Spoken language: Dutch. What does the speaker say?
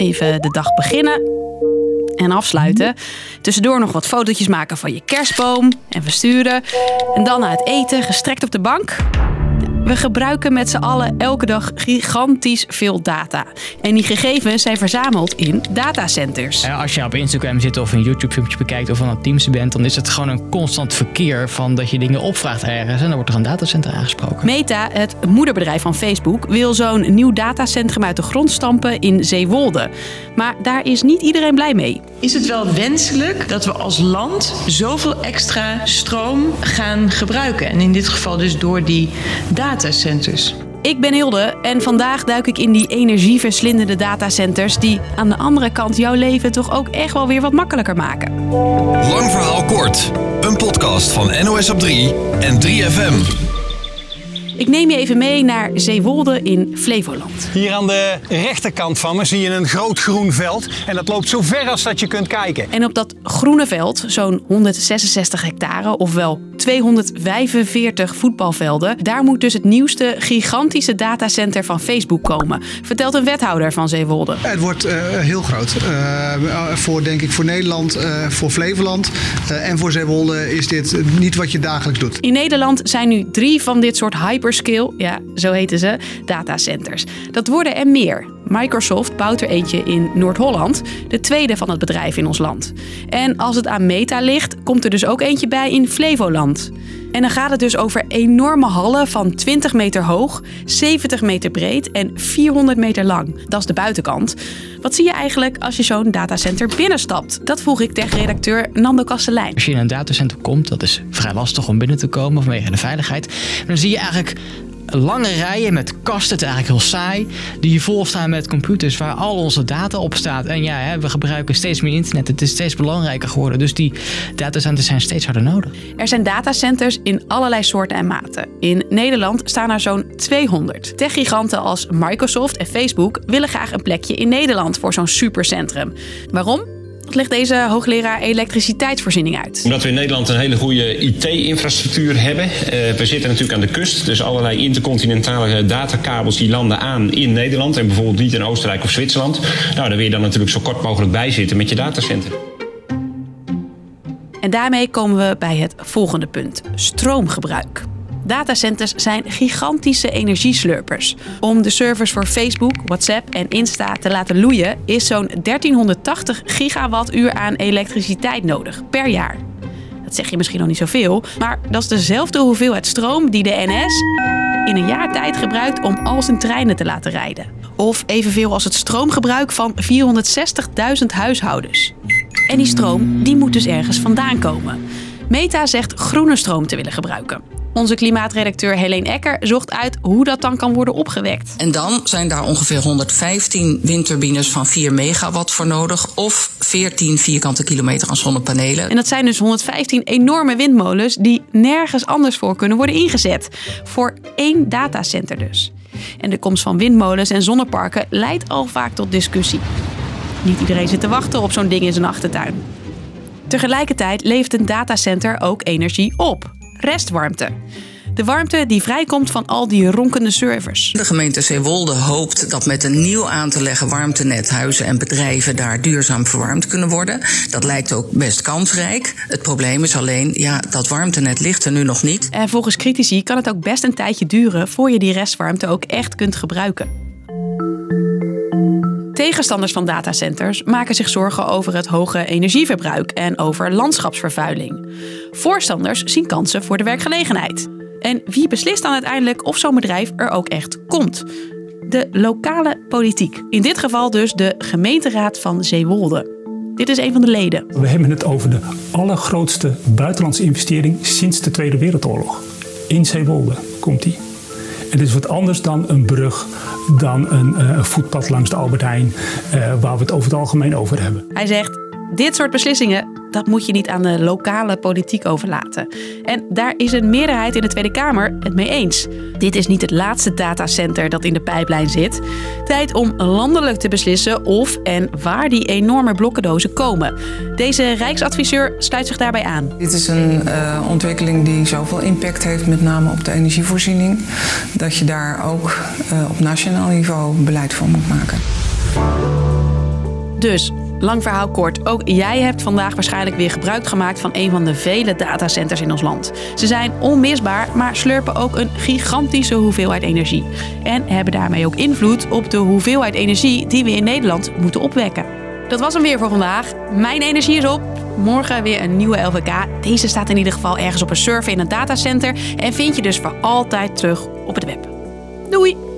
Even de dag beginnen en afsluiten. Tussendoor nog wat fotootjes maken van je kerstboom en versturen. En dan na het eten gestrekt op de bank. We gebruiken met z'n allen elke dag gigantisch veel data. En die gegevens zijn verzameld in datacenters. Als je op Instagram zit of een YouTube-filmpje bekijkt of van een Teams bent, dan is het gewoon een constant verkeer van dat je dingen opvraagt ergens en dan wordt er een datacenter aangesproken. Meta, het moederbedrijf van Facebook, wil zo'n nieuw datacentrum uit de grond stampen in Zeewolde. Maar daar is niet iedereen blij mee. Is het wel wenselijk dat we als land zoveel extra stroom gaan gebruiken? En in dit geval dus door die datacenters. Ik ben Hilde en vandaag duik ik in die energieverslindende datacenters die aan de andere kant jouw leven toch ook echt wel weer wat makkelijker maken. Lang verhaal kort. Een podcast van NOS op 3 en 3FM. Ik neem je even mee naar Zeewolde in Flevoland. Hier aan de rechterkant van me zie je een groot groen veld. En dat loopt zo ver als dat je kunt kijken. En op dat groene veld, zo'n 166 hectare, ofwel 245 voetbalvelden, daar moet dus het nieuwste gigantische datacenter van Facebook komen. Vertelt een wethouder van Zeewolde. Het wordt uh, heel groot. Uh, voor, denk ik, voor Nederland, uh, voor Flevoland en voor Zeewolde is dit niet wat je dagelijks doet. In Nederland zijn nu drie van dit soort hyper hyperscale, ja, zo heten ze, datacenters. Dat worden er meer. Microsoft bouwt er eentje in Noord-Holland, de tweede van het bedrijf in ons land. En als het aan Meta ligt, komt er dus ook eentje bij in Flevoland. En dan gaat het dus over enorme hallen van 20 meter hoog, 70 meter breed en 400 meter lang. Dat is de buitenkant. Wat zie je eigenlijk als je zo'n datacenter binnenstapt? Dat vroeg ik tegen redacteur Nando Kastelein. Als je in een datacenter komt, dat is vrij lastig om binnen te komen vanwege de veiligheid. Dan zie je eigenlijk lange rijen met kasten, het is eigenlijk heel saai, die vol staan met computers waar al onze data op staat. En ja, hè, we gebruiken steeds meer internet, het is steeds belangrijker geworden. Dus die datacenters zijn steeds harder nodig. Er zijn datacenters in allerlei soorten en maten. In Nederland staan er zo'n 200. Techgiganten als Microsoft en Facebook willen graag een plekje in Nederland voor zo'n supercentrum. Waarom? Legt deze hoogleraar elektriciteitsvoorziening uit. Omdat we in Nederland een hele goede IT-infrastructuur hebben. Uh, we zitten natuurlijk aan de kust, dus allerlei intercontinentale datakabels die landen aan in Nederland en bijvoorbeeld niet in Oostenrijk of Zwitserland. Nou, daar wil je dan natuurlijk zo kort mogelijk bij zitten met je datacenter. En daarmee komen we bij het volgende punt: stroomgebruik. Datacenters zijn gigantische energieslurpers. Om de servers voor Facebook, WhatsApp en Insta te laten loeien, is zo'n 1380 gigawattuur aan elektriciteit nodig per jaar. Dat zeg je misschien nog niet zoveel, maar dat is dezelfde hoeveelheid stroom die de NS in een jaar tijd gebruikt om al zijn treinen te laten rijden. Of evenveel als het stroomgebruik van 460.000 huishoudens. En die stroom die moet dus ergens vandaan komen. Meta zegt groene stroom te willen gebruiken. Onze klimaatredacteur Helene Ecker zocht uit hoe dat dan kan worden opgewekt. En dan zijn daar ongeveer 115 windturbines van 4 megawatt voor nodig. Of 14 vierkante kilometer aan zonnepanelen. En dat zijn dus 115 enorme windmolens die nergens anders voor kunnen worden ingezet. Voor één datacenter dus. En de komst van windmolens en zonneparken leidt al vaak tot discussie. Niet iedereen zit te wachten op zo'n ding in zijn achtertuin. Tegelijkertijd levert een datacenter ook energie op restwarmte. De warmte die vrijkomt van al die ronkende servers. De gemeente Zeewolde hoopt dat met een nieuw aan te leggen warmtenet huizen en bedrijven daar duurzaam verwarmd kunnen worden. Dat lijkt ook best kansrijk. Het probleem is alleen, ja, dat warmtenet ligt er nu nog niet. En volgens critici kan het ook best een tijdje duren voor je die restwarmte ook echt kunt gebruiken. Tegenstanders van datacenters maken zich zorgen over het hoge energieverbruik en over landschapsvervuiling. Voorstanders zien kansen voor de werkgelegenheid. En wie beslist dan uiteindelijk of zo'n bedrijf er ook echt komt? De lokale politiek. In dit geval dus de gemeenteraad van Zeewolde. Dit is een van de leden. We hebben het over de allergrootste buitenlandse investering sinds de Tweede Wereldoorlog. In Zeewolde komt die. Het is wat anders dan een brug, dan een uh, voetpad langs de Albert Heijn, uh, waar we het over het algemeen over hebben. Hij zegt, dit soort beslissingen dat moet je niet aan de lokale politiek overlaten. En daar is een meerderheid in de Tweede Kamer het mee eens. Dit is niet het laatste datacenter dat in de pijplijn zit. Tijd om landelijk te beslissen of en waar die enorme blokkendozen komen. Deze Rijksadviseur sluit zich daarbij aan. Dit is een uh, ontwikkeling die zoveel impact heeft, met name op de energievoorziening, dat je daar ook uh, op nationaal niveau beleid voor moet maken. Dus, lang verhaal kort, ook jij hebt vandaag waarschijnlijk weer gebruik gemaakt van een van de vele datacenters in ons land. Ze zijn onmisbaar, maar slurpen ook een gigantische hoeveelheid energie. En hebben daarmee ook invloed op de hoeveelheid energie die we in Nederland moeten opwekken. Dat was hem weer voor vandaag. Mijn energie is op. Morgen weer een nieuwe LVK. Deze staat in ieder geval ergens op een server in een datacenter en vind je dus voor altijd terug op het web. Doei!